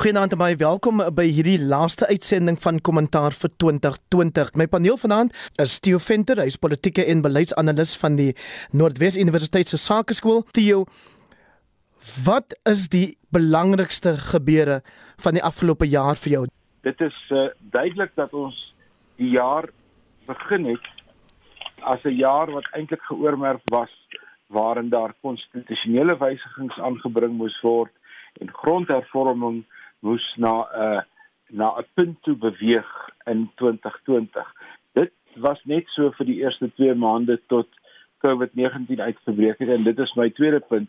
Goeienaand en baie welkom by hierdie laaste uitsending van Kommentaar vir 2020. My paneel vanaand is Theo Venter, hy is politieke en beleidsanalis van die Noordwes Universiteit se Sakeskool. Theo, wat is die belangrikste gebeure van die afgelope jaar vir jou? Dit is uh, duidelik dat ons die jaar begin het as 'n jaar wat eintlik geoormerk was waarin daar konstitusionele wysigings aangebring moes word en grondhervorming moes na 'n uh, na 'n punt toe beweeg in 2020. Dit was net so vir die eerste 2 maande tot COVID-19 uitgebreek het en dit is my tweede punt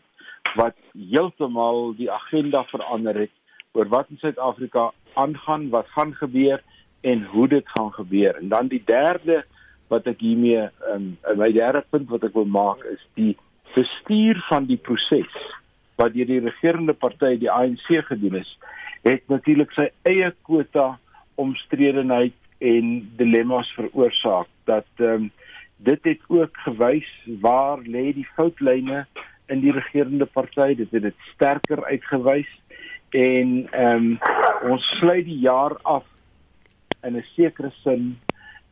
wat heeltemal die agenda verander het oor wat in Suid-Afrika aangaan, wat gaan gebeur en hoe dit gaan gebeur. En dan die derde wat ek hiermee um, my derde punt wat ek wil maak is die bestuur van die proses wat deur die regerende party die ANC gedoen is het natuurlik sy eie kwota omstredenheid en dilemma's veroorsaak dat ehm um, dit het ook gewys waar lê die foutlyne in die regerende party dit het dit sterker uitgewys en ehm um, ons sluit die jaar af in 'n sekere sin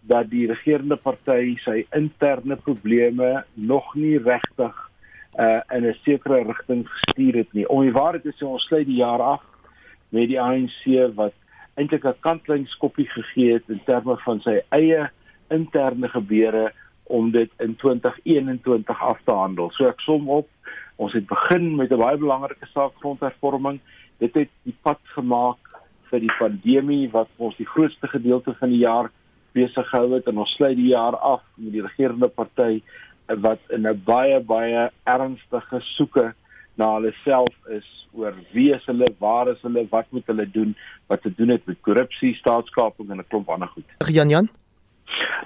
dat die regerende party sy interne probleme nog nie regtig uh in 'n sekere rigting gestuur het nie. Om die waarheid te sê, ons sluit die jaar af met die ANC wat eintlik 'n kantlyn skoppie gegee het in terme van sy eie interne gebeure om dit in 2021 af te handel. So ek som op, ons het begin met 'n baie belangrike saak grondhervorming. Dit het die pad gemaak vir die pandemie wat ons die grootste gedeelte van die jaar besig gehou het en ons sluit die jaar af met die regerende party wat in 'n baie baie ernstige soeke na hulle self is oor wie is hulle, waar is hulle, wat moet hulle doen, wat te doen het met korrupsie, staatskaping en 'n klomp ander goed. Jan Jan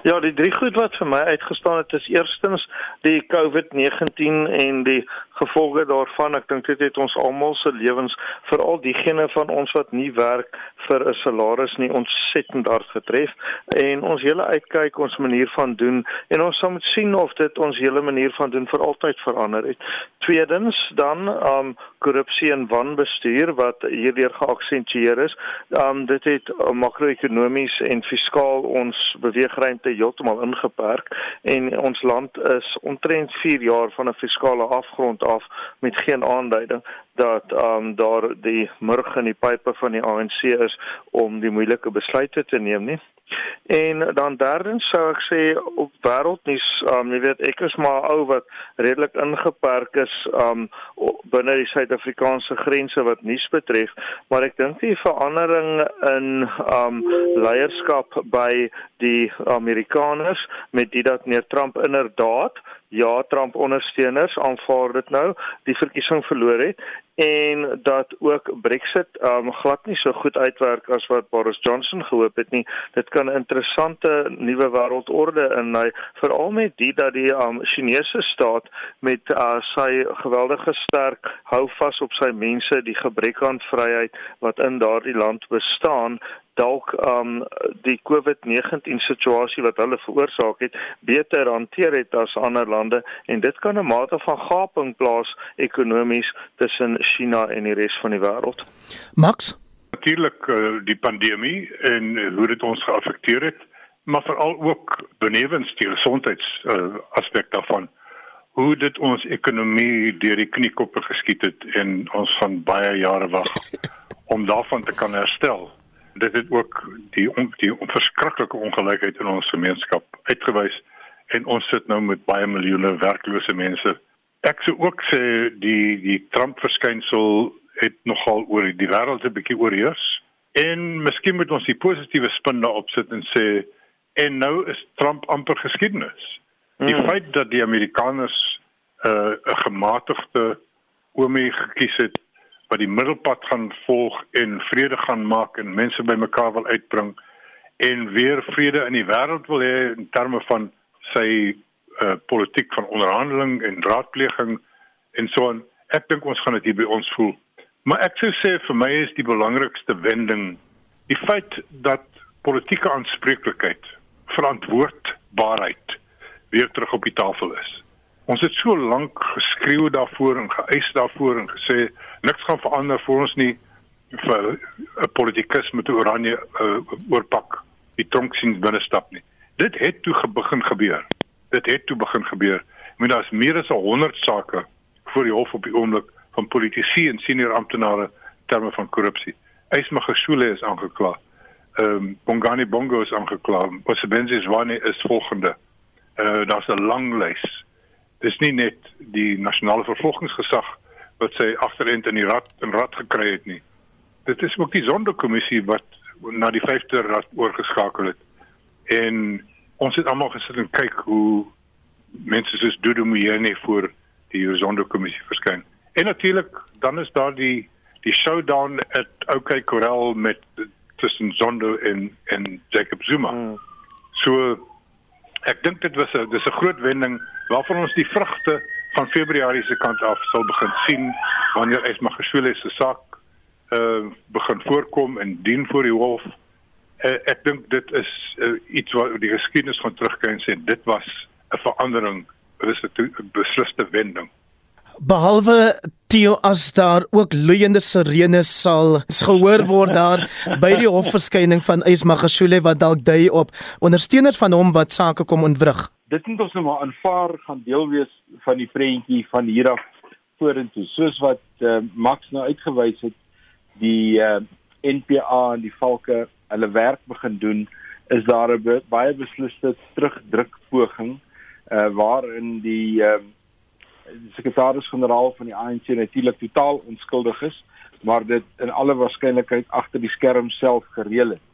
Ja, die drie goed wat vir my uitgestaan het is eerstens die COVID-19 en die gevolge daarvan. Ek dink dit het ons almal se lewens, veral diegene van ons wat nie werk vir 'n salaris nie, ontsettend hard getref en ons hele uitkyk, ons manier van doen en ons sal moet sien of dit ons hele manier van doen vir altyd verander het. Tweedens dan um korrupsie en wanbestuur wat hierdeur geaksentueer is. Um dit het uh, makro-ekonomies en fiskaal ons beweegruimte heeltemal ingeperk en ons land is omtrent 4 jaar van 'n fiskale afgrond af met geen aanduiding dat um, daar die murg in die pype van die ANC is om die moeilike besluite te neem nie. En dan derdens sou ek sê op wêreldnuus, um, jy weet ek is maar ou wat redelik ingeperk is um binne die Suid-Afrikaanse grense wat nuus betref, maar ek dink die verandering in um leierskap by die Amerikaners met dit dat meneer Trump inderdaad ja Trump ondersteuners aanvaar dit nou die verkiesing verloor het en dat ook Brexit um glad nie so goed uitwerk as wat Boris Johnson gehoop het nie. Dit kan 'n interessante nuwe wêreldorde inlei, veral met dit dat die um Chinese staat met uh, sy geweldige sterk hou vas op sy mense, die gebrek aan vryheid wat in daardie land bestaan, dalk um die COVID-19 situasie wat hulle veroorsaak het beter hanteer het as ander lande en dit kan 'n mate van gaping plaas ekonomies tussen China en die res van die wêreld. Max? Natuurlik uh, die pandemie en uh, hoe dit ons geaffekteer het maar veral ook benewens die gesondheids uh, aspek daarvan. Hoe dit ons ekonomie deur die kniekoppe geskiet het en ons gaan baie jare wag om daarvan te kan herstel dit het ook die die verskriklike ongelykheid in ons gemeenskap uitgewys en ons sit nou met baie miljoene werklose mense. Ek sou ook sê die die Trump verskynsel het nogal oor die wêreld 'n bietjie oorheers en miskien moet ons die positiewe spin daarop sit en sê en nou is Trump amper geskiedenis. Die mm. feit dat die Amerikaners uh, 'n uh, gematigde oomie gekies het wat die middelpad gaan volg en vrede gaan maak en mense bymekaar wil uitbring en weer vrede in die wêreld wil hê in terme van sy uh, politiek van onderhandeling en raadpleging en so on. Ek dink ons gaan dit hier by ons voel. Maar ek sou sê vir my is die belangrikste wending die feit dat politieke aanspreeklikheid, verantwoordbaarheid weer terug op die tafel is. Ons het so lank geskreeu daarvoor en geëis daarvoor en gesê niks gaan verander vir ons nie vir 'n politikus met oranje uh, oorpak die tronk sien binne stap nie. Dit het toe begin gebeur. Dit het toe begin gebeur. Ek meen daar's meer as 100 sake voor die hof op die oomblik van politici en senior amptenare terme van korrupsie. Ysmagashule is aangekla. Ehm um, Bongani Bongo is aangekla. Osebenzi Zwane is volgende. Uh daar's 'n lang lys. Dis nie net die nasionale vervolgingsgesag wat sy agterend in die rad in rad gekry het nie. Dit is ook die sondekommissie wat na die 5de rad oorgeskakel het. En ons het almal gesit en kyk hoe mense soos Dudu Muyene voor die sondekommissie verskyn. En natuurlik dan is daar die die showdown at OK Corral met tussen Zondo en en Jacob Zuma. Mm. So ek dink dit was 'n dis 'n groot wending waarvan ons die vrugte van Februarie se kant af sal begin sien wanneer Esma Gesule se saak uh begin voorkom en dien voor die hof. Uh, ek dink dit is uh, iets wat die geskiedenis gaan terugkyk en sê dit was 'n verandering, dit is 'n besliste wending. Behalwe Theo as daar ook loeiende sirenes sal gehoor word daar by die hofverskyning van Esma Gesule wat dalk dui op ondersteuners van hom wat sake kom ontwrig. Dit moet ons nou maar aanvaar gaan deel wees van die prentjie van hier af vorentoe. Soos wat uh, Max nou uitgewys het die uh, eh, NPA en die valke hulle werk begin doen is daar 'n baie besliste terugdruk poging uh, waarin die uh, sekretaris-generaal van die ANC natuurlik totaal onskuldig is maar dit in alle waarskynlikheid agter die skerm self gereël het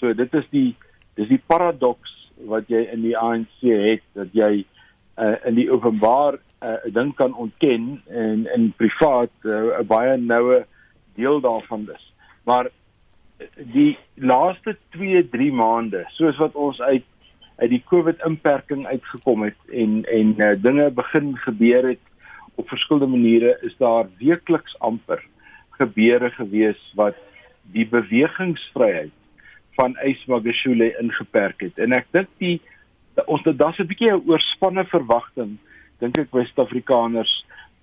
so dit is die dis die paradoks wat jy in die ANC het dat jy uh, in die openbaar eh, 'n uh, ding kan ontken en in privaat eh, 'n uh, baie noue deel daarvan is. Maar die laaste 2, 3 maande, soos wat ons uit uit die COVID inperking uitgekom het en en uh, dinge begin gebeur het op verskillende maniere, is daar weekliks amper gebeure gewees wat die bewegingsvryheid van Ysmagashule ingeperk het. En ek dink die ons het daar's 'n bietjie 'n oorspanne verwagting dink ek by Suid-Afrikaners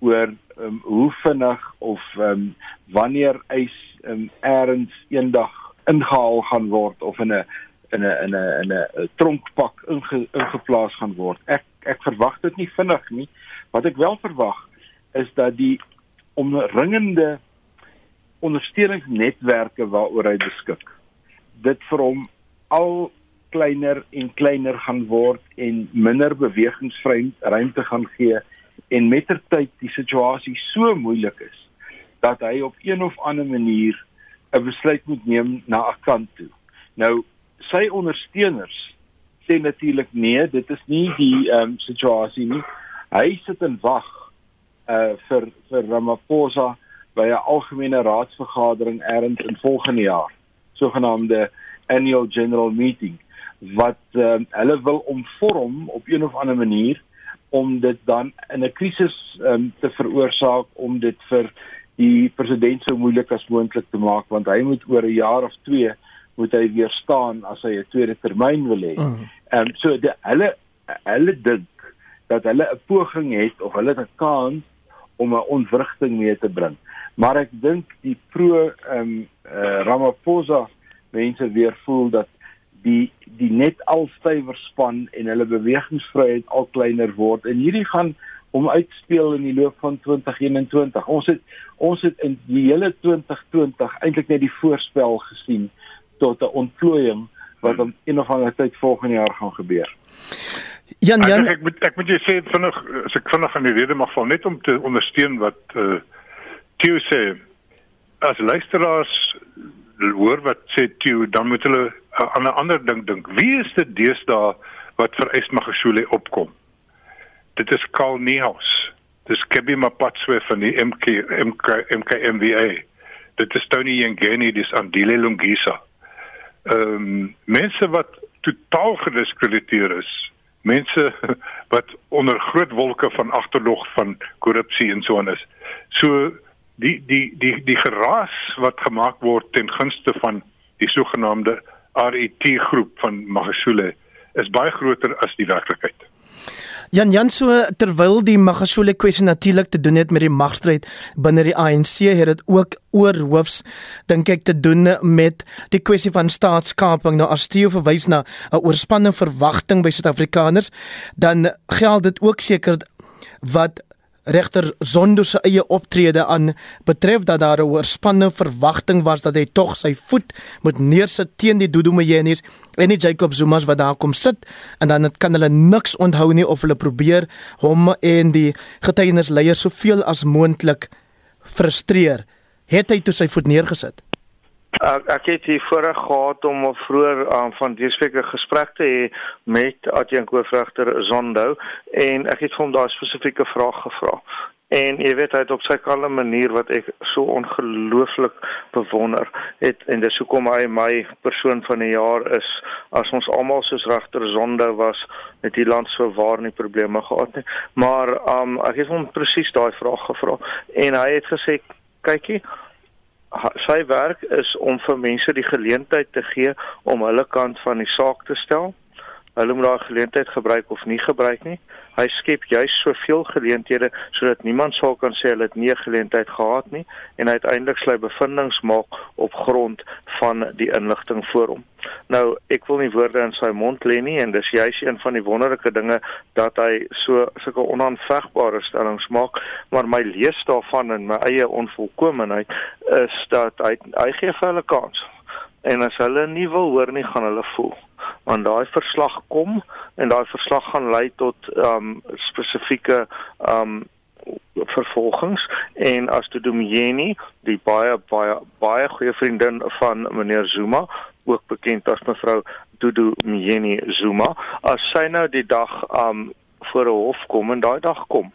oor um, hoe vinnig of um, wanneer ys um, eers eendag ingehaal gaan word of in 'n in 'n in 'n in 'n tronkpak inge, ingeplaas gaan word. Ek ek verwag dit nie vinnig nie. Wat ek wel verwag is dat die omringende ondersteuningsnetwerke waaroor hy beskik dit vir hom al kleiner en kleiner gaan word en minder bewegingsruimte gaan gee en mettertyd die situasie so moeilik is dat hy op een of ander manier 'n besluit moet neem na 'n kant toe. Nou sy ondersteuners sê natuurlik nee, dit is nie die ehm um, situasie nie. Hy sit en wag uh vir vir Ramaphosa by 'n algemene raadsvergadering eers in volgende jaar sogenaamde annual general meeting wat uh, hulle wil omvorm op een of ander manier om dit dan in 'n krisis um, te veroorsaak om dit vir die president so moeilik as moontlik te maak want hy moet oor 'n jaar of 2 moet hy weer staan as hy 'n tweede termyn wil hê. Mm. Ehm mm. um, so die, hulle hulle dink dat hulle 'n poging het of hulle het 'n kans om 'n ontwrigting mee te bring. Maar ek dink die pro ehm um, uh, Ramaphosa mense weer voel dat die die net al stywer span en hulle bewegingsvryheid al kleiner word en hierdie gaan om uitspeel in die loop van 2021. Ons het ons het in die hele 2020 eintlik net die voorspel gesien tot 'n ontplooiing wat om een of ander tyd volgende jaar gaan gebeur. Jan Jan ek, ek moet ek moet jy sê vinnig as ek vinnig aan die rede mag val net om te ondersteun wat eh uh, Theo sê as luisteraars hoor wat sê Theo, dan moet hulle aan 'n ander ding dink. Wie is dit deesdae wat vir Esmagashule opkom? Dit is Karl Niehaus. Dis Kebby Mapatswe van die MK MK MKMVA. Dit is Tony Yengeni dis Andile Lungisa. Ehm um, mense wat totaal gediskrediteer is. Mense wat onder groot wolke van agterdog van korrupsie en so aan is. So die die die die geraas wat gemaak word ten gunste van die sogenaamde RET groep van Magashule is baie groter as die werklikheid. Jan Jan so terwyl die Magashule kwessie natuurlik te doen het met die magstryd binne die ANC het dit ook oor hoofs dink ek te doen met die kwessie van staatskaping. Nou as Theo verwys na 'n oorspanne verwagting by Suid-Afrikaners dan geld dit ook seker wat regter Zondo se eie optrede aan betref dat daar 'n oorspanne verwagting was dat hy tog sy voet moet neersit teen die Dudu Mjenis en die Jacob Zuma's wat daar kom sit en dan kan hulle niks onthou nie of hulle probeer hom en die getuienisleiers soveel as moontlik frustreer. Het hy toe sy voet neergesit Ek ek het hier voorreg gehad om vroeër um, van 'n gesprek te hê met Adjunk Hoofregter Zondo en ek het vir hom daai spesifieke vraag gevra. En jy weet hy het op sy kalme manier wat ek so ongelooflik bewonder het en dis hoekom hy my persoon van die jaar is as ons almal soos regter Zondo was met die land so waar nie probleme gehad nie. Maar um ek het hom presies daai vraag gevra en hy het gesê kykie sy werk is om vir mense die geleentheid te gee om hulle kant van die saak te stel. Hulle moet daai geleentheid gebruik of nie gebruik nie. Hy skep juis soveel geleenthede sodat niemand sal kan sê hulle het nie 'n geleentheid gehad nie en uiteindelik sy bevindinge maak op grond van die inligting voor hom. Nou, ek wil nie woorde in sy mond lê nie en dis juis een van die wonderlike dinge dat hy so sulke onaanvegbare stellings maak, maar my lees daarvan in my eie onvolkomeheid is dat hy hy gee vir hulle kans. En as hulle nie wil hoor nie, gaan hulle voel want daai verslag kom en daai verslag gaan lei tot ehm um, spesifieke ehm um, vervolgings en as te Domieni die baie baie baie goeie vriendin van meneer Zuma ook bekend as mevrou Dudu Mjeni Zuma. As sy nou die dag um voor 'n hof kom en daai dag kom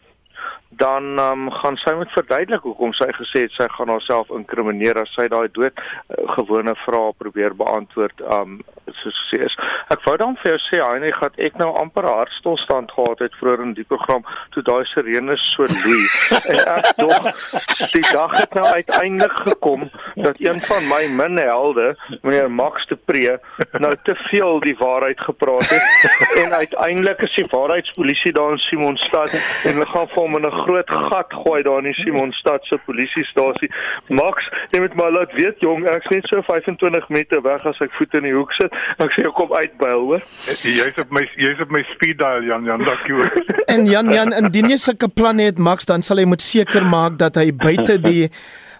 dan um, gaan sy moet verduidelik hoekom sy gesê het sy gaan haarself inkrimineer as sy daai dood uh, gewone vrae probeer beantwoord um soos sê is. Ek wou dan vir jou sê net gaan ek nou amper hartstilstand gehad het vroeër in die program toe daai sirenes so loei. En ek dog die dag het nou uiteindelik gekom dat een van my minhelde meneer Max de Pre nou te veel die waarheid gepraat het. En uiteindelik is die waarheidspolisie daar in Simonstad en hulle gaan vir hom in 'n groot gat gooi daar in die Simonstad se polisiestasie. Max, jy moet maar laat weet jong, ek's net so 25 meter weg as ek voet in die hoek sit. Ek sê ek kom uitbuil, hoor. Jy's op my jy's op my speed dial Jan Jan, dankie hoor. En Jan Jan, indien jy sulke planne het Max, dan sal hy moet seker maak dat hy buite die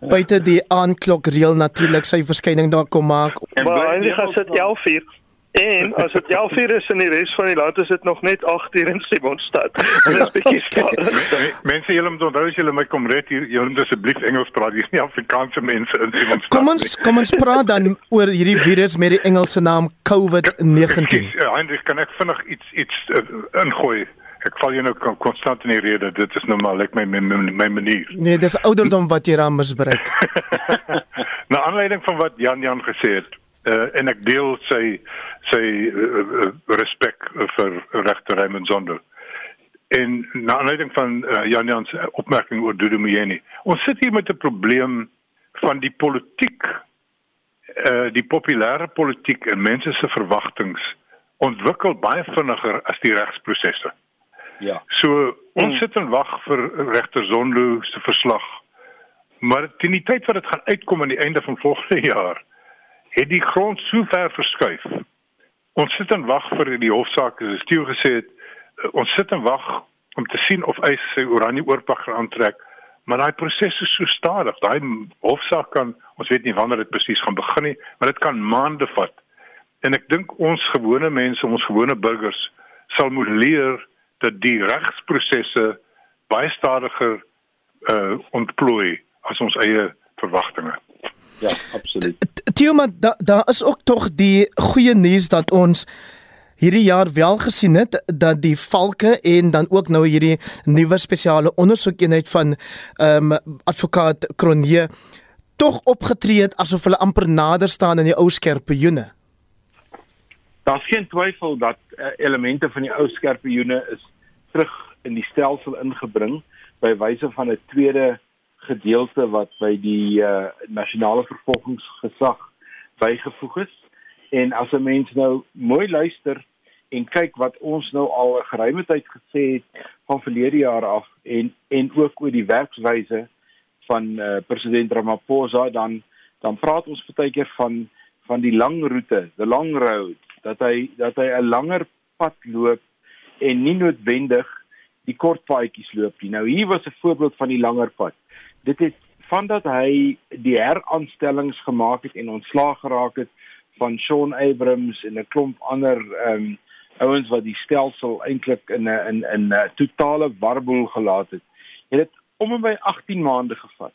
buite die aanklokreël natuurlik sy verskyning daar kom maak. Maar hy gaan sit 11 uur. En as dit 11 uur is in die res van die land is dit nog net 8 uur in Simonstad. Dit is bietjie stadig. Mense julle moet onthou as julle my kom red hier, julle moet asseblief Engels praat. Hier's nie Afrikaanse mense in Simonstad. Kom ons kom ons praat dan oor hierdie virus met die Engelse naam COVID-19. Ja, eintlik kan ek vinnig iets iets uh, ingooi. Ek val jou nou konstant in die rede. Dit is nou maar like my my, my manier. Nee, dis ouderdom wat jy daar misbruik. Na aanleiding van wat Jan Jan gesê het, uh, en ek deel sy sy uh, respek vir regter Raymond Zondo. En na aanleiding van uh, Jan Jan se opmerking oor Dudu Mjeni. Ons sit hier met 'n probleem van die politiek uh die populêre politiek en mense se verwagtinge ontwikkel baie vinniger as die regsprosesse. Ja. So ons sit en wag vir regter Zondo se verslag. Maar teen die tyd wat dit gaan uitkom aan die einde van volgende jaar, het die grond so ver verskuif. Ons sit en wag vir die hofsaak, soos Steeu gesê het, uh, ons sit en wag om te sien of hy sy oranje oorpak gaan aantrek, maar daai proses is so stadig. Daai hofsaak kan ons weet nie wanneer dit presies gaan begin nie, maar dit kan maande vat. En ek dink ons gewone mense, ons gewone burgers sal moet leer dat die regsprosesse baie stadiger uh ontplooi as ons eie verwagtinge. Ja, absoluut. Theo, maar daar da is ook tog die goeie nuus dat ons hierdie jaar wel gesien het dat die valke en dan ook nou hierdie nuwe spesiale ondersoekeenheid van ehm um, advokaat Kronje tog opgetree het asof hulle amper nader staan in die ou skerpioene. Daar's geen twyfel dat uh, elemente van die ou skerpioene is terug in die stelsel ingebring by wyse van 'n tweede gedeelte wat by die uh, nasionale vervolgingsgesag bygevoeg is. En as 'n mens nou mooi luister en kyk wat ons nou al 'n geruime tyd gesê het van verlede jaar af en en ook oor die werkswyse van uh, president Ramaphosa dan dan praat ons baie keer van van die lang roete, the long road, dat hy dat hy 'n langer pad loop en nie noodwendig die kort paadjies loop nie. Nou hier was 'n voorbeeld van die langer pad. Dit het vandat hy die heraanstellings gemaak het en ontslaag geraak het van Shaun Abrams en 'n klomp ander ehm um, ouens wat die stelsel eintlik in 'n in 'n totale warboel gelaat het. Het dit om en by 18 maande gevat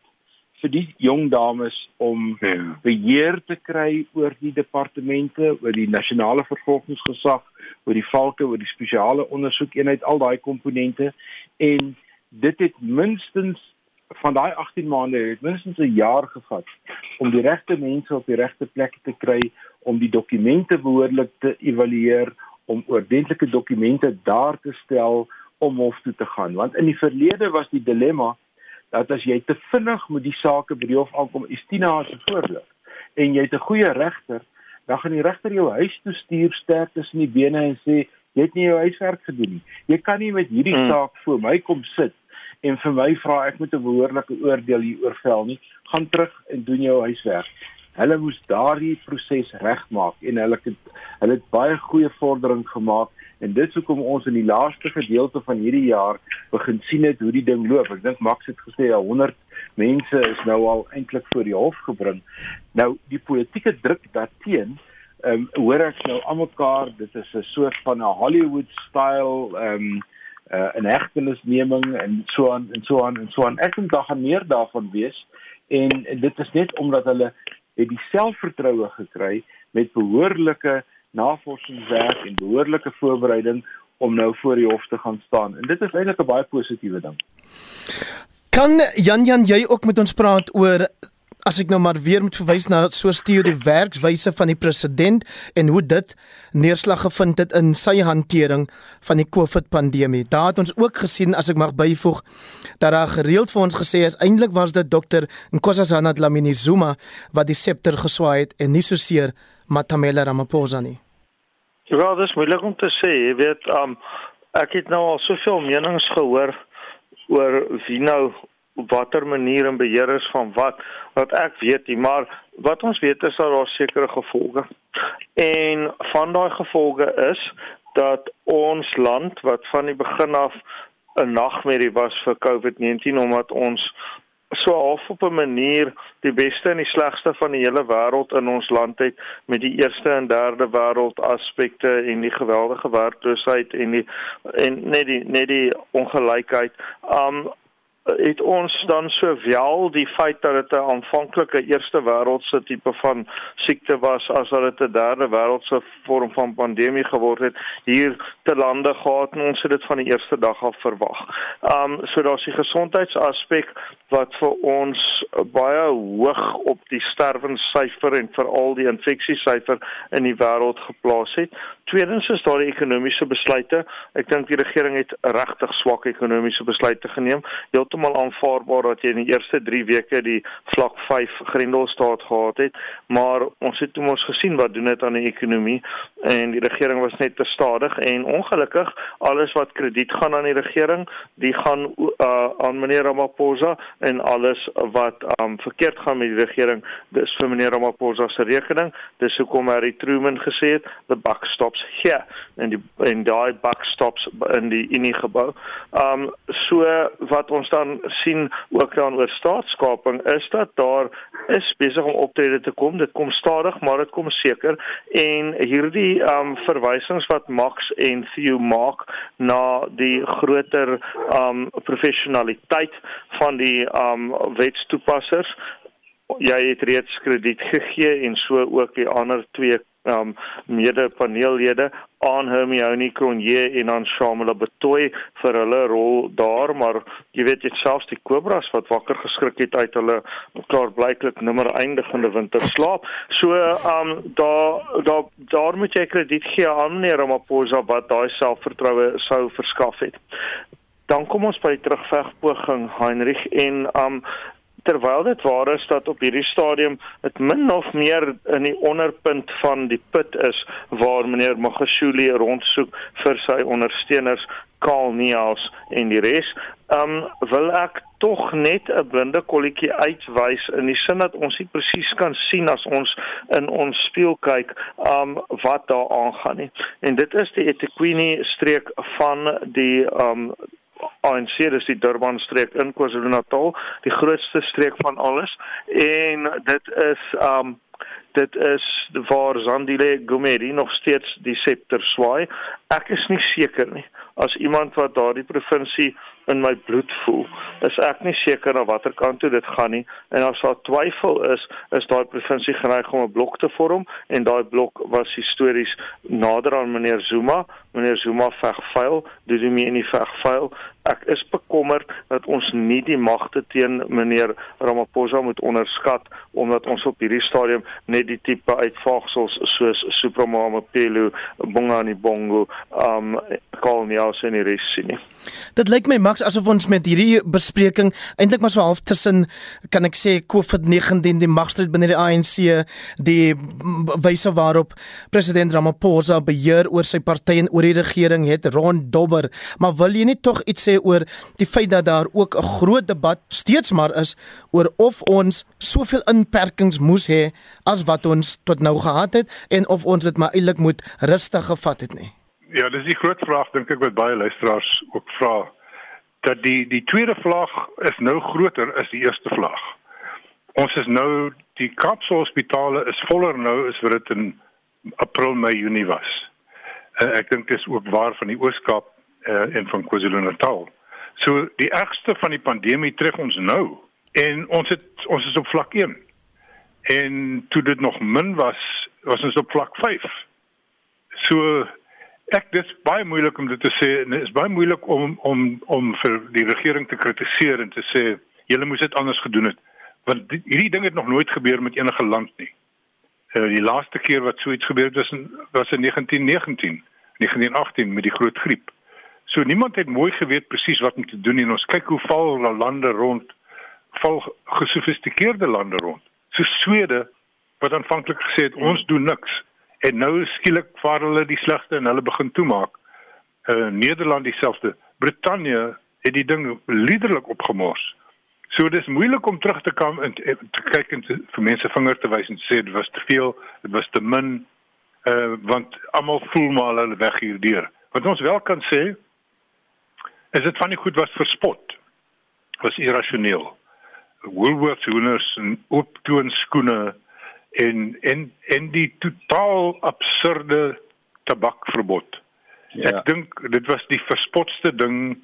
vir die jong dames om ja. beheer te kry oor die departemente, oor die nasionale vervolgingsgesag, oor die valke, oor die spesiale ondersoekeenheid, al daai komponente en dit het minstens van daai 18 maande het minstens 'n jaar gevat om die regte mense op die regte plekke te kry om die dokumente behoorlik te evalueer om ordentlike dokumente daar te stel om hof toe te gaan want in die verlede was die dilemma dat as jy te vinnig met die saake by die hof aankom, Estina as 'n voorbeeld, en jy het 'n goeie regter, dan gaan die regter jou huis toe stuur sterk tussen die bene en sê jy het nie jou huiswerk gedoen nie. Jy kan nie met hierdie hmm. saak voor my kom sit en vir my vra ek moet 'n behoorlike oordeel hieroor vel nie. Gaan terug en doen jou huiswerk. Hulle moes daardie proses regmaak en hulle het hulle het baie goeie vordering gemaak En dit hoekom ons in die laaste gedeelte van hierdie jaar begin sien het hoe die ding loop. Ek dink Max het gesê ja 100 mense is nou al eintlik voor die hof gebring. Nou die politieke druk daarteen, ehm um, hoor ek nou almekaar, dit is 'n soort van 'n Hollywood style ehm um, uh, 'n hegtenisneming en so aan en so aan en so aan. Ek dink daar gaan meer daarvan wees en, en dit is net omdat hulle het die selfvertroue gekry met behoorlike navorsingswerk en behoorlike voorbereiding om nou voor die hof te gaan staan. En dit is eintlik 'n baie positiewe ding. Kan Jan Jan jy ook met ons praat oor as ek nou maar weer moet verwys na so stuur die werkswyse van die president en hoe dit neerslag gevind het in sy hantering van die COVID pandemie. Daar het ons ook gesien as ek mag byvoeg dat daar gereeld vir ons gesê is eintlik was dit dokter Nkosazana Dlamini Zuma wat die septer geswaai het en nie so seer Matamela Ramaphosa nie. Ja, dit is moeilik om te sê, jy weet, um ek het nou al soveel menings gehoor oor wie nou watter manier en beheer is van wat wat ek weet nie, maar wat ons weet is dat daar sekere gevolge. En van daai gevolge is dat ons land wat van die begin af 'n nagmerrie was vir COVID-19 omdat ons so half op 'n manier die beste en die slegste van die hele wêreld in ons land het met die eerste en derde wêreld aspekte en die geweldige werkloosheid en die en net die net die ongelykheid. Um het ons dan sowel die feit dat dit 'n aanvanklike eerste wêreldse tipe van siekte was as dat dit 'n derde wêreldse vorm van pandemie geword het hier te lande gehad en ons het dit van die eerste dag af verwag. Um so daar's die gesondheidsaspek wat vir ons baie hoog op die sterwenssyfer en veral die infeksiesyfer in die wêreld geplaas het. Tweedens is daar ekonomiese besluite. Ek dink die regering het regtig swak ekonomiese besluite geneem. Heeltemal aanvaarbaar dat jy in die eerste 3 weke die vlak 5 grendelstaat gehad het, maar ons het toe mos gesien wat doen dit aan die ekonomie en die regering was net te stadig en ongelukkig alles wat krediet gaan aan die regering, die gaan uh, aan meneer Ramaphosa en alles wat um verkeerd gaan met die regering dis vir meneer Ramaphosa se rekening dis hoekom Harry Truman gesê het the buck stops here en die en daai buck stops in die Unie gebou. Um so wat ons dan sien ook dan oor staatskaping is dat daar is besig om optrede te kom. Dit kom stadig maar dit kom seker. En hierdie um verwysings wat Max en Theo maak na die groter um professionaliteit van die um wetstoepassers. Jy het reeds krediet gegee en so ook die ander twee um mede-paneellede aan Hermione Cronje en aan Shamala Betoy vir hulle rol daar maar jy weet dit selfs die kobras wat wakker geskrik het uit hulle klaar blyklik nimmer eindigende winterslaap. So um daar daar daar moet jy krediet gee aan meneer Ramaphosa wat daai selfvertroue sou verskaf het. Dan kom ons by die terugvegpoging Heinrich en um terwyl dit waar is dat op hierdie stadium dit min of meer in die onderpunt van die put is waar meneer Magashule rondsoek vir sy ondersteuners Karl Neels en die res. Um wil ek tog net 'n blinde kolletjie uitwys in die sin dat ons nie presies kan sien as ons in ons spieël kyk um wat daar aangaan nie. En dit is die eThekwini streek van die um ANC dis die Durban streek in KwaZulu-Natal, die grootste streek van alles en dit is um dit is waar Zandile Gumeri nog steeds die septer swaai. Ek is nie seker nie as iemand wat daardie provinsie in my bloed voel, is ek nie seker na watter kant toe dit gaan nie. En as daar twyfel is, is daai provinsie geneig om 'n blok te vorm en daai blok was histories nader aan meneer Zuma. Meneer Zuma veg vuil, die veg vuil. Ek is bekommerd dat ons nie die magte teen meneer Ramaphosa moet onderskat omdat ons op hierdie stadium net die tipe uitvagsels soos Supremama Pelo, Bongani Bongo, um Kolnias en die res sien nie. Dit lyk my Max asof ons met hierdie bespreking eintlik maar so half tussen kan ek sê COVID-19 die magstryd binne die ANC die wyse waarop president Ramaphosa beheer oor sy party en oor die regering het ronddobber maar wil jy nie tog iets sê oor die feit dat daar ook 'n groot debat steeds maar is oor of ons soveel inperkings moes hê as wat ons tot nou gehad het en of ons dit maar eintlik moet rustig gevat het nie Ja, dis die groot vraag dink ek wat baie luisteraars ook vra dat die die tweede vlag is nou groter as die eerste vlag. Ons is nou die Kaapse hospitale is voller nou as wat dit in April, Mei, Junie was. Uh, ek dink dis ook waar van die Oos-Kaap uh, en van KwaZulu-Natal. So die ergste van die pandemie tref ons nou en ons het ons is op vlak 1. En toe dit nog min was, was ons op vlak 5. So Ek dis baie moeilik om dit te sê en dit is baie moeilik om om om vir die regering te kritiseer en te sê julle moes dit anders gedoen het want die, hierdie ding het nog nooit gebeur met enige land nie. Uh, die laaste keer wat so iets gebeur het was in was in 1919, 1918 met die groot griep. So niemand het mooi geweet presies wat om te doen en ons kyk hoe val lande rond val gesofistikeerde lande rond. So Swede wat aanvanklik gesê het ons doen niks en nou skielik vaar hulle die slegste en hulle begin toemaak. Uh Nederland dieselfde. Brittanje het die ding liderlik opgemors. So dis moeilik om terug te kom en te, te kyk en te, vir mense vinger te wys en sê dit was te veel, dit was te min. Uh want almal voel maar hulle weg hierdeur. Wat ons wel kan sê is dit van die goed was verspot. Was irrasioneel. Woolworths hoenders en ooptoon skoene en en en die totaal absurde tabakverbod. Ja. Ek dink dit was die verspotste ding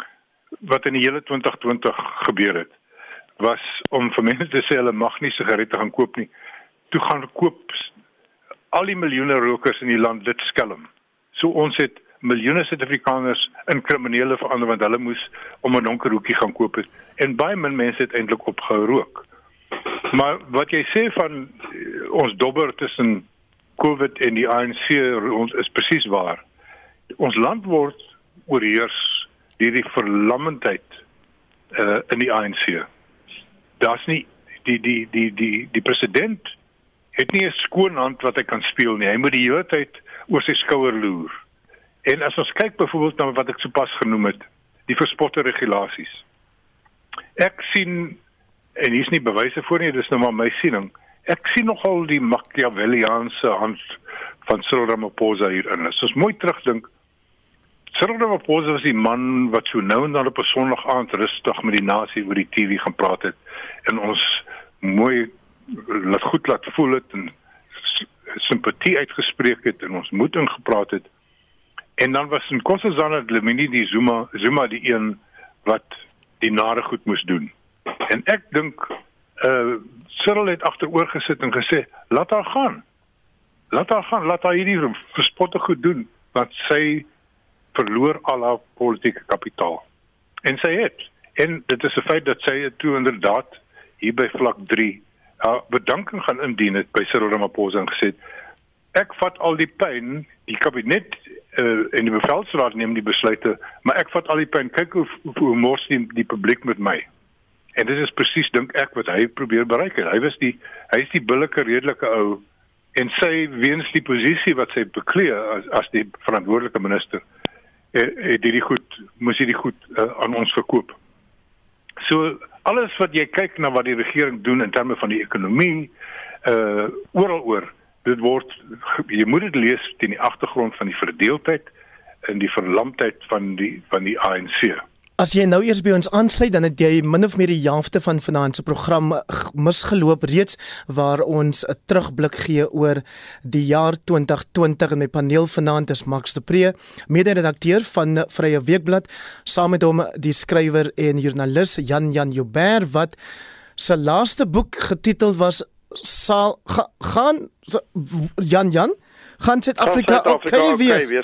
wat in die hele 2020 gebeur het was om vir mense te sê hulle mag nie sigarette gaan koop nie. Toe gaan koop al die miljoene rokers in die land dit skelm. So ons het miljoene Suid-Afrikaners in kriminele verander want hulle moes om 'n donker hoekie gaan koop het en baie min mense het eintlik opgehou rook. Maar wat jy sê van eh, ons dobber tussen COVID en die ANC ons is presies waar. Ons land word oorheers deur die verlammendheid uh in die ANC. Daar's nie die die die die die president het nie 'n skoon hand wat hy kan speel nie. Hy moet die hele tyd oor sy skouer loer. En as ons kyk byvoorbeeld na wat ek sopas genoem het, die verspotte regulasies. Ek sien en hier's nie bewyse voor nie, dis nou maar my siening. Ek sien nogal die Machiavelliaanse hand van Cyril Ramaphosa hierin. As ons mooi terugdink, Cyril Ramaphosa was die man wat so nou en dan op 'n Sondag aand rustig met die nasie oor die TV gaan praat het en ons mooi laat goed laat voel het en simpatie uitgespreek het en ons moed ingepraat het. En dan was in Kossazana Dlamini die Zuma Zuma die een wat die nare goed moes doen. En ek dink uh Cyril het agteroor gesit en gesê, "Laat haar gaan. Laat haar gaan, laat haar hierdie verspotte goed doen want sy verloor al haar politieke kapitaal." En sy het. En dit is 'n feit dat sy toe inderdaad hier by vlak 3 haar bedanking gaan indien het by Cyril Ramaphosa en gesê, "Ek vat al die pyn, die kabinet uh en die bevelsraad neem die besluite, maar ek vat al die pyn. Kyk hoe hoe mors die, die publiek met my." En dit is presies dink ek wat hy probeer bereik het. Hy was die hy is die billike redelike ou en sy weens die posisie wat sy beklee as as die verantwoordelike minister het dit goed moes dit goed uh, aan ons verkoop. So alles wat jy kyk na wat die regering doen in terme van die ekonomie uh oral oor dit word jy moet dit lees teen die agtergrond van die verdeeldheid en die verlamdheid van die van die ANC. As jy nou eers by ons aansluit, dan het jy min of meer die helfte van vanaand se program misgeloop reeds waar ons 'n terugblik gee oor die jaar 2020 en my paneel vanaand is Max de Pre, mede-redakteur van Vrye Weekblad, saam met hom die skrywer en joernalis Jan Jan Joubert wat se laaste boek getiteld was sal ga, gaan Jan Jan gaan Suid-Afrika okay wees. Okay,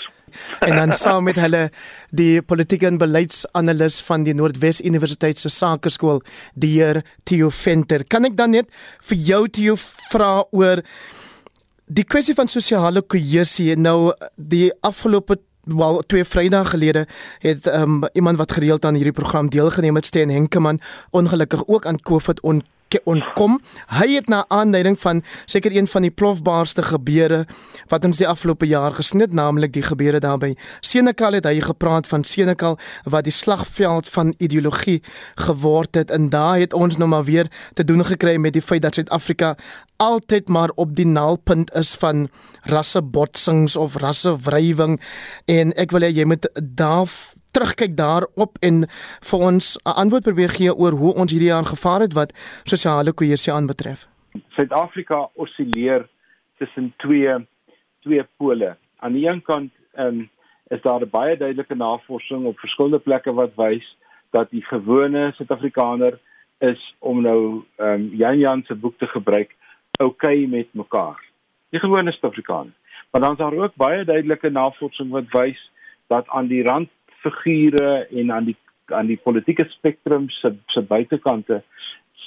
en dan saam met hulle die politieke en beleidsanalis van die Noordwes Universiteit se Sakeskool, die heer Theo Venter. Kan ek dan net vir jou Theo vra oor die kwessie van sosiale kohesie nou die afgelope wel twee Vrydae gelede het um, iemand wat gereeld aan hierdie program deelgeneem het Steen Henkemann ongelukkig ook aan COVID ont ontkom. Hy het na aanleiding van seker een van die plofbaarste gebeure wat ons die afgelope jaar gesnit, naamlik die gebeure daar by Senekal het hy gepraat van Senekal wat die slagveld van ideologie geword het en daar het ons nou maar weer te doen gekry met die feit dat Suid-Afrika altyd maar op die naalpunt is van rassebotsings of rassewrywing en ek wil hê jy moet daar terugkyk daarop en vir ons 'n antwoord probeer gee oor hoe ons hierdie jaar gevaar het wat sosiale kohesie aanbetref. Suid-Afrika osilleer tussen twee twee pole. Aan die een kant um, is daar baie duidelike navorsing op verskillende plekke wat wys dat die gewone Suid-Afrikaner is om nou um, Jan Jan se boek te gebruik, okay met mekaar. Die gewone Suid-Afrikaner. Maar dan is daar ook baie duidelike navorsing wat wys dat aan die rand figure en aan die aan die politieke spektrum se se buitekante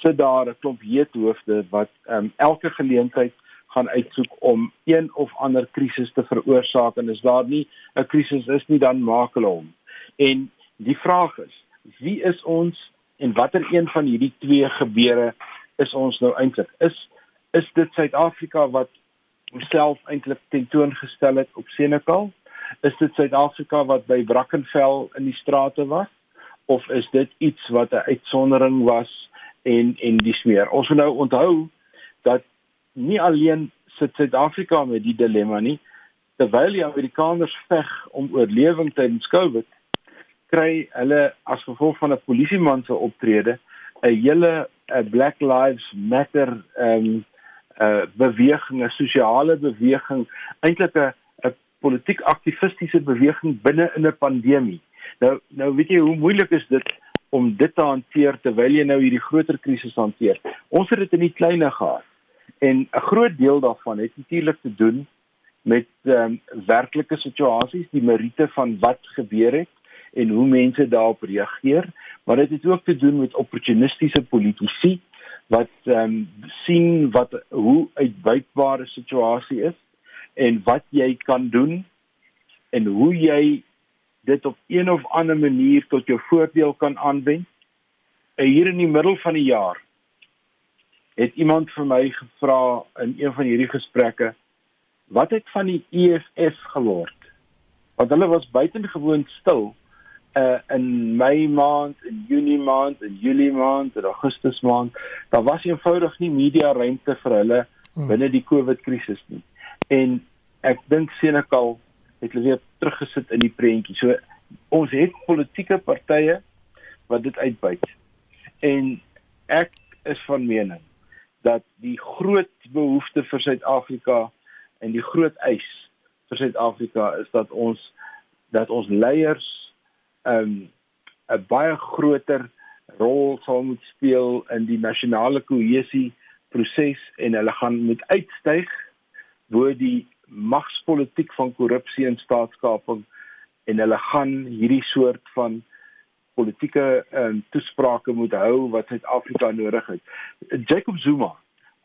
sit daar 'n klomp heethoofde wat um, elke geleentheid gaan uitsoek om een of ander krisis te veroorsaak en as daar nie 'n krisis is nie dan maak hulle hom. En die vraag is, wie is ons en watter een van hierdie twee gebeure is ons nou eintlik? Is is dit Suid-Afrika wat homself eintlik tentoongestel het op Senekal? Is dit Suid-Afrika wat by Brackenfell in die strate was of is dit iets wat 'n uitsondering was en en dis meer. Ons moet nou onthou dat nie alleen sit Suid-Afrika met die dilemma nie terwyl die Amerikaners veg om oorlewing tydens COVID kry hulle as gevolg van 'n polisieman se optrede 'n hele 'n Black Lives Matter ehm um, 'n uh, beweging, 'n sosiale beweging, eintlik 'n politiek aktivistiese beweging binne in 'n pandemie. Nou nou weet jy hoe moeilik is dit om dit te hanteer terwyl jy nou hierdie groter krisis hanteer. Ons het dit in die kleine gehad. En 'n groot deel daarvan het natuurlik te doen met ehm um, werklike situasies, die meriete van wat gebeur het en hoe mense daarop reageer, maar dit het ook te doen met opportunistiese politici wat ehm um, sien wat hoe uitbuitbare situasie is en wat jy kan doen en hoe jy dit op een of ander manier tot jou voordeel kan aanwend. En hier in die middel van die jaar het iemand vir my gevra in een van hierdie gesprekke wat het van die EFF geword? Want hulle was buitengewoon stil uh in Mei maand, in Junie maand, in Julie maand, in Augustus maand. Daar was eenvoudig nie media ruimte vir hulle hmm. binne die COVID krisis nie en ek dink Senekal het hulle weer teruggesit in die prentjie. So ons het politieke partye wat dit uitbuit. En ek is van mening dat die groot behoefte vir Suid-Afrika en die groot eis vir Suid-Afrika is dat ons dat ons leiers 'n um, 'n baie groter rol sal moet speel in die nasionale kohesie proses en hulle gaan moet uitstyg bo die magspolitiek van korrupsie en staatskaping en hulle gaan hierdie soort van politieke um, toesprake moet hou wat Suid-Afrika nodig het. Jacob Zuma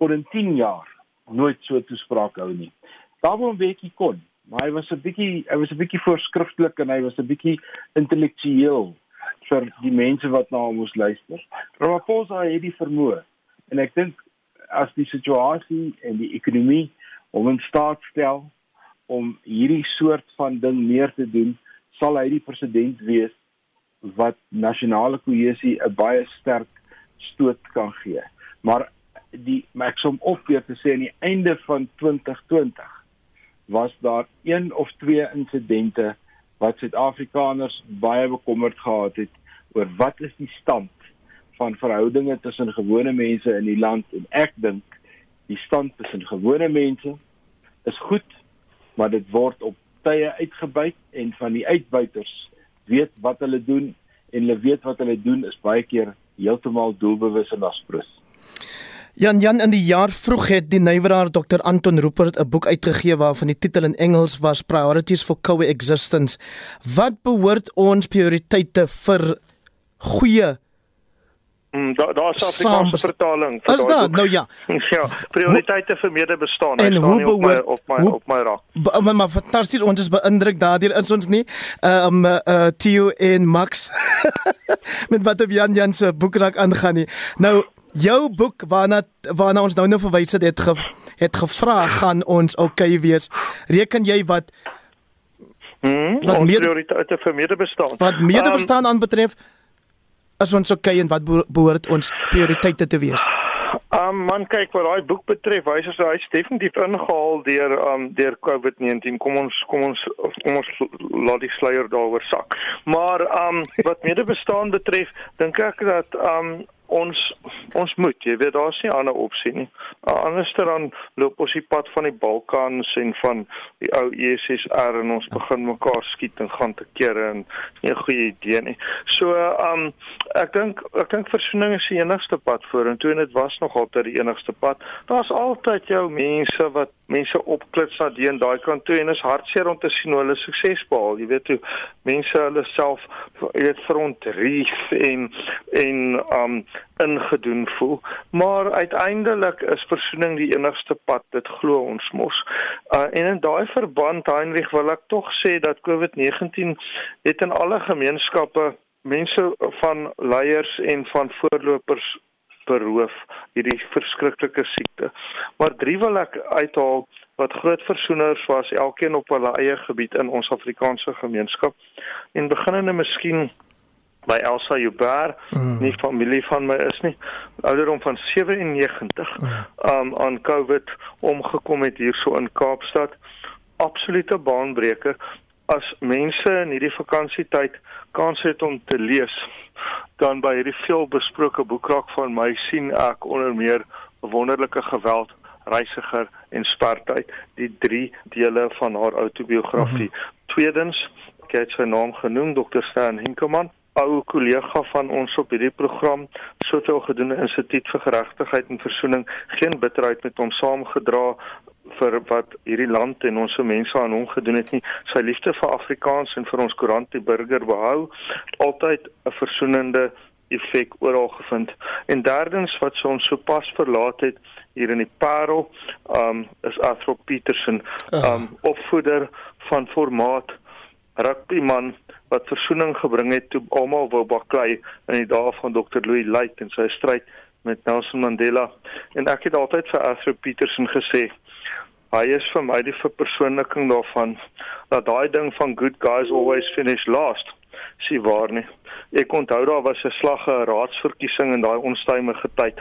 kon in 10 jaar nooit so 'n toespraak hou nie. Daarom weet hy kon, maar hy was 'n bietjie hy was 'n bietjie voorskrifklik en hy was 'n bietjie intellektueel. vir die mense wat na hom luister. Ramaphosa het die vermoë en ek dink as die situasie en die ekonomie hom in staat stel om hierdie soort van ding meer te doen, sal hy die president wees wat nasionale kohesie 'n baie sterk stoot kan gee. Maar die maar ek som op weer te sê aan die einde van 2020 was daar een of twee insidente wat Suid-Afrikaners baie bekommerd gehad het oor wat is die stand van verhoudinge tussen gewone mense in die land en ek dink die stand tussen gewone mense is goed maar dit word op tye uitgebuit en van die uitbuiters weet wat hulle doen en hulle weet wat hulle doen is baie keer heeltemal doelbewus en aspres Jan Jan in die jaar vroeg het die nywerhaar Dr Anton Rupert 'n boek uitgegee waarvan die titel in Engels was Priorities for Coexistence. Wat behoort ons prioriteite vir goeie Mm, daar daar's Afrikaanse vertaling. Is daar? Nou ja. ja, prioriteite vir medebestaan. En hoe behoort op my op my rak. Maar maar fantasties, ons is beïndruk daardeur is ons nie. Um uh, uh Theo en Max met wat op Jan Jan se boekrak aangaan nie. Nou jou boek waarna waarna ons nou nou verwys het het, ge, het gevra gaan ons okay wees. Reken jy wat Hmm, wat meer prioriteite vir medebestaan. Wat medebestaan um, aanbetref, is ons okay en wat behoort ons prioriteite te wees? Um man kyk wat daai boek betref, hy sê hy's definitief ingehaal deur um deur COVID-19. Kom ons kom ons kom ons laat die sluier daaroor sak. Maar um wat medebestaan betref, dink ek dat um ons ons moet jy weet daar's nie ander opsie nie. Anderster dan loop ons die pad van die Balkans en van die ou ESSR en ons begin mekaar skiet en gaan te kere en nie 'n goeie idee nie. So um ek dink ek dink versoening is die enigste pad vorentoe en dit was nog altyd die enigste pad. Daar's altyd jou mense wat mense opklits na die en daai kant toe en is hartseer om te sien hoe hulle sukses behaal. Jy weet hoe mense hulle self jy weet verontrief en en um ingedoen voel. Maar uiteindelik is versoening die enigste pad. Dit glo ons mos. Uh, en in daai verband, Heinrich, wil ek tog sê dat COVID-19 het in alle gemeenskappe mense van leiers en van voorlopers beroof hierdie verskriklike siekte. Maar drie wil ek uithaal wat groot versoeners was elkeen op hulle eie gebied in ons Afrikaanse gemeenskap. En beginnende miskien by Elsa Joubert, mm. nie familie van my is nie, ouderdom van 97, mm. um aan COVID omgekom het hierso in Kaapstad. Absolute baanbreker as mense in hierdie vakansietyd kans het om te lees dan by hierdie veelbesproke boekrak van my sien ek onder meer wonderlike geweld reisiger en spartyd die drie dele van haar outobiografie. Mm -hmm. Tweedens, ek het sy naam genoem Dr. Stan Hinkelman ou kollega van ons op hierdie program soveel gedoen in Instituut vir Geregtigheid en Versoening geen bitterheid met hom saamgedra vir wat hierdie land en ons mense aan hom gedoen het nie. Sy liefde vir Afrikaans en vir ons koerant die burger behou altyd 'n versoenende effek oral gevind. En derdens wat so ons sopas verlaat het hier in die Parel um is Afro Petersen um opvoeder van formaat rugbyman wat versoening gebring het toe almal wou baklei in die dae van Dr Louis Lyte en sy stryd met Nelson Mandela en ek het altyd vir Afro Petersen gesê hy is vir my die verpersoonliking daarvan dat daai ding van good guys always finish last sien waar nie Ek onthou daar was 'n slag 'n raadsverkiesing in daai onstuimige tyd.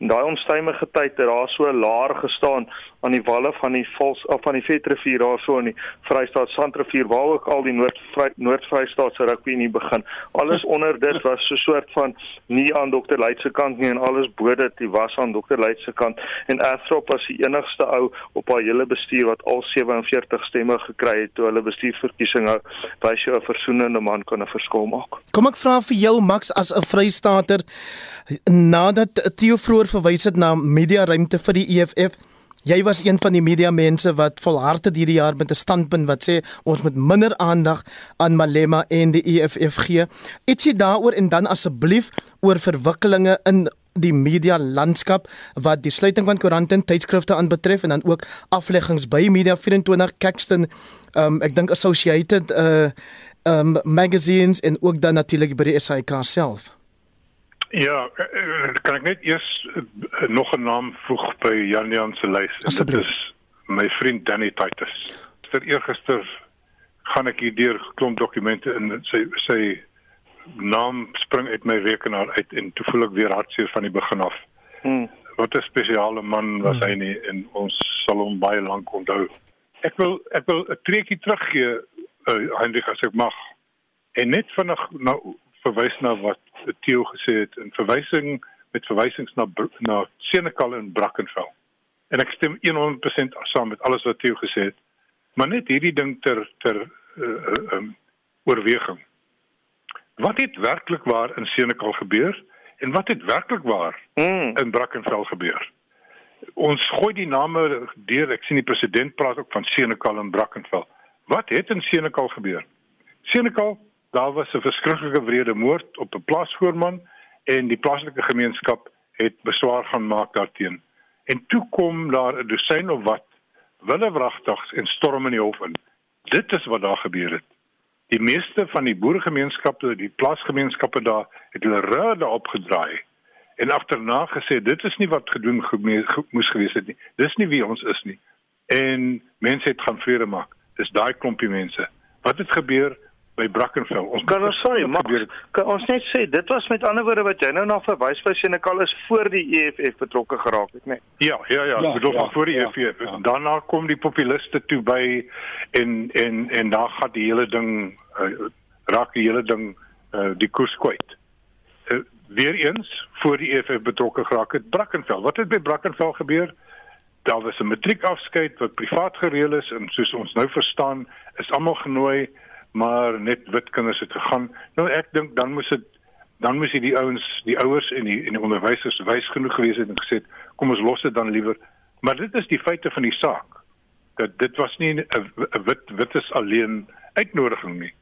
En daai onstuimige tyd het daar so laer gestaan aan die walle van die Vals of van die Vetrivier daar so in die Vrystaat Sandrivier waar ook al die Noord Noord-Vrystaat se rugby nie begin. Alles onder dit was so 'n soort van nie aan Dr. Luit se kant nie en alles bo dit die was aan Dr. Luit se kant en Athrop was die enigste ou op haar hele bestuur wat al 47 stemme gekry het toe hulle bestuursverkiesing hou. Wys jy 'n versoenende man kan 'n verskil maak. Kom ek vra vir jou Max as 'n Vrystater nadat Theo vroeër verwys het na media ruimte vir die EFF Jy was een van die media mense wat volhard het hierdie jaar met 'n standpunt wat sê ons moet minder aandag aan Malema en die EFF gee. Ietsie daaroor en dan asseblief oor verwikkelinge in die media landskap wat die sluiting van koerante en tydskrifte aanbetref en dan ook afleggings by Media 24 Caxton um ek dink Associated uh um magazines en ook dan natuurlik by die SAK self. Ja, eh, kan ek net eers nog 'n naam voeg by Jan Jan se lys. Dit is my vriend Danny Titus. Vir eergister gaan ek hier deur klomp dokumente in sy sy naam spring uit my rekenaar uit en toe voel ek weer hartseer van die begin af. Hmm. Wat 'n spesiale man was hmm. hy nie en ons sal hom baie lank onthou. Ek wil ek wil 'n treukie teruggee uh, Heinrich as ek mag. En net vinnig nou verwys na wat Theo gesê het in verwysing met verwysings na na Senekal en Brackenfell. En ek stem 100% saam met alles wat Theo gesê het. Maar net hierdie ding ter ter uh, um, oorweging. Wat het werklik waar in Senekal gebeur en wat het werklik waar mm. in Brackenfell gebeur? Ons gooi die name deur. Ek sien die president praat ook van Senekal en Brackenfell. Wat het in Senekal gebeur? Senekal daar was 'n verskriklike wrede moord op 'n plaasvoorman en die plaaslike gemeenskap het beswaar gaan maak daarteen. En toe kom daar 'n dosyn of wat willewragtigs en storm in die hof in. Dit is wat daar gebeur het. Die meeste van die boeregemeenskappe, die plaasgemeenskappe daar het hulle rade opgedraai en agterna gesê dit is nie wat gedoen moes gewees het nie. Dis nie wie ons is nie. En mense het gaan vrede maak. Dis daai klompie mense. Wat het gebeur? By Brackenfell. Ons kan ons sorry, maar kan ons net sê dit was met ander woorde wat jy nou na verwys vir Senekal is voor die EFF betrokke geraak het, né? Nee? Ja, ja, ja, ja bedoel ja, voor die ja, EFF. Ja. Daarna kom die populiste toe by en en en daar gaan die hele ding uh, raak die hele ding uh, die koers kwyt. Uh, Weereens voor die EFF betrokke geraak het Brackenfell. Wat het by Brackenfell gebeur? Daar was 'n matriekafskeid wat privaat gereël is en soos ons nou verstaan, is almal genooi maar net wit kinders het gegaan. Nou ek dink dan moes dit dan moes die ouens, die ouers en die en die onderwysers wys genoeg gewees het en gesê kom ons los dit dan liewer. Maar dit is die feite van die saak. Dat dit was nie 'n wit wit is alleen uitnodiging nie.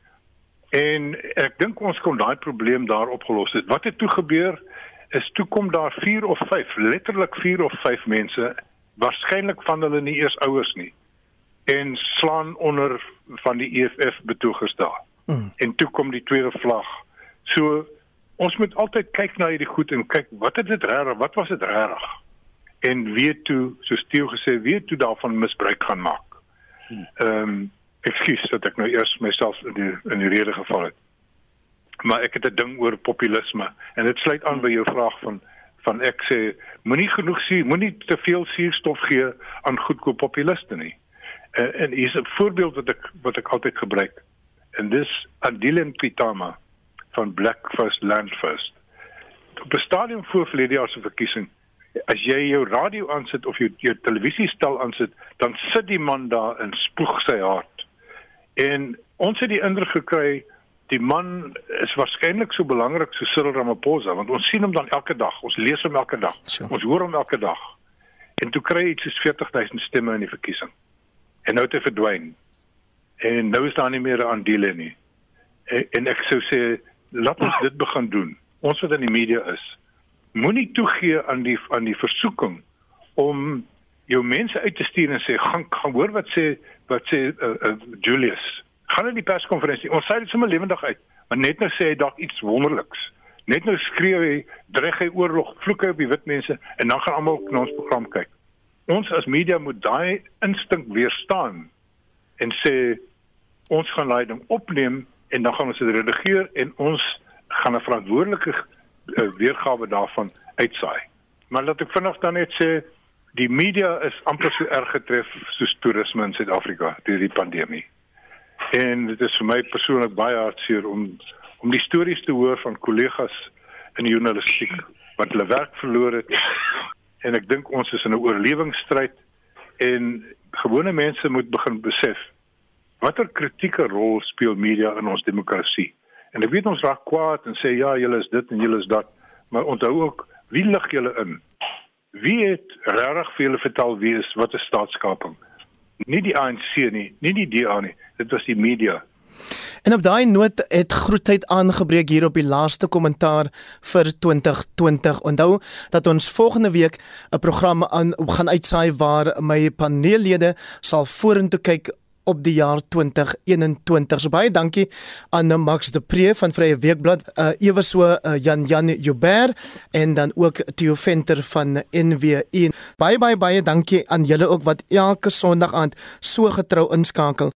En ek dink ons kon daai probleem daar opgelos het. Wat het toe gebeur? Is toe kom daar 4 of 5, letterlik 4 of 5 mense, waarskynlik van hulle nie eers ouers nie en slaan onder van die EFF betogers daar. Mm. En toe kom die tweede vlag. So ons moet altyd kyk na hierdie goed en kyk wat het dit reg, wat was dit reg? En weet toe, so steel gesê, weet toe daarvan misbruik gaan maak. Hmm. Ehm um, ekskuus dat ek nou eers myself in die in die rede geval het. Maar ek het 'n ding oor populisme en dit sluit aan by jou vraag van van ek sê moenie genoeg sien, moenie te veel suurstof gee aan goedkoop populiste nie. Uh, en hier is 'n voorbeeld wat ek wat ek altyd gebruik. En dis Adilen Pitama van Black First Land First. Op die stadium voor verlede jaar se verkiesing, as jy jou radio aansit of jou, jou televisiestel aansit, dan sit die man daar en spoeg sy hart. En ons het die indruk gekry die man is waarskynlik so belangrik so Cyril Ramaphosa want ons sien hom dan elke dag, ons lees hom elke dag. Sure. Ons hoor hom elke dag. En toe kry hy iets soos 40000 stemme in die verkiesing en nou hy verdwyn. En nou is daar nie meer aandele nie. En, en ek sou sê laat ons dit begin doen. Ons wat in die media is, moenie toegee aan die aan die versoeking om jou mense uit te stuur en sê gaan gaan hoor wat sê wat sê uh, uh, Julius. Gaan in die perskonferensie. Ons sê dit sommer lewendig uit, maar net nou sê hy dalk iets wonderliks. Net nou skreeu hy dreig hy oorlog, vloek hy op die wit mense en dan gaan almal na ons program kyk ons as media moet daai instink weerstaan en sê ons gaan leiding opneem en dan gaan ons dit redigeer en ons gaan 'n verantwoordelike uh, weergawe daarvan uitsaai. Maar laat ek vinnig dan net sê die media is amper so erg getref soos toerisme in Suid-Afrika deur die pandemie. En dit is vir my persoonlik baie hartseer om om die stories te hoor van kollegas in die journalistiek wat hulle werk verloor het en ek dink ons is in 'n oorlewingsstryd en gewone mense moet begin besef watter kritieke rol speel media in ons demokrasie. En ek weet ons raak kwaad en sê ja, julle is dit en julle is dat, maar onthou ook wie lig julle in? Wie het regtig vir julle vertel wie is wat 'n staatskaping? Nie die ANC nie, nie die DA nie, dit was die media. En op daai noot het groetheid aangebreek hier op die laaste kommentaar vir 2020. Onthou dat ons volgende week 'n program aan gaan uitsaai waar my paneellede sal vorentoe kyk op die jaar 2021. So baie dankie aan Max de Pre van Vrye Weekblad, uh, ewe so uh, Jan Jan Joubert en dan ook Theo Venter van NWE. Baie baie baie dankie aan julle ook wat elke Sondag aand so getrou inskakel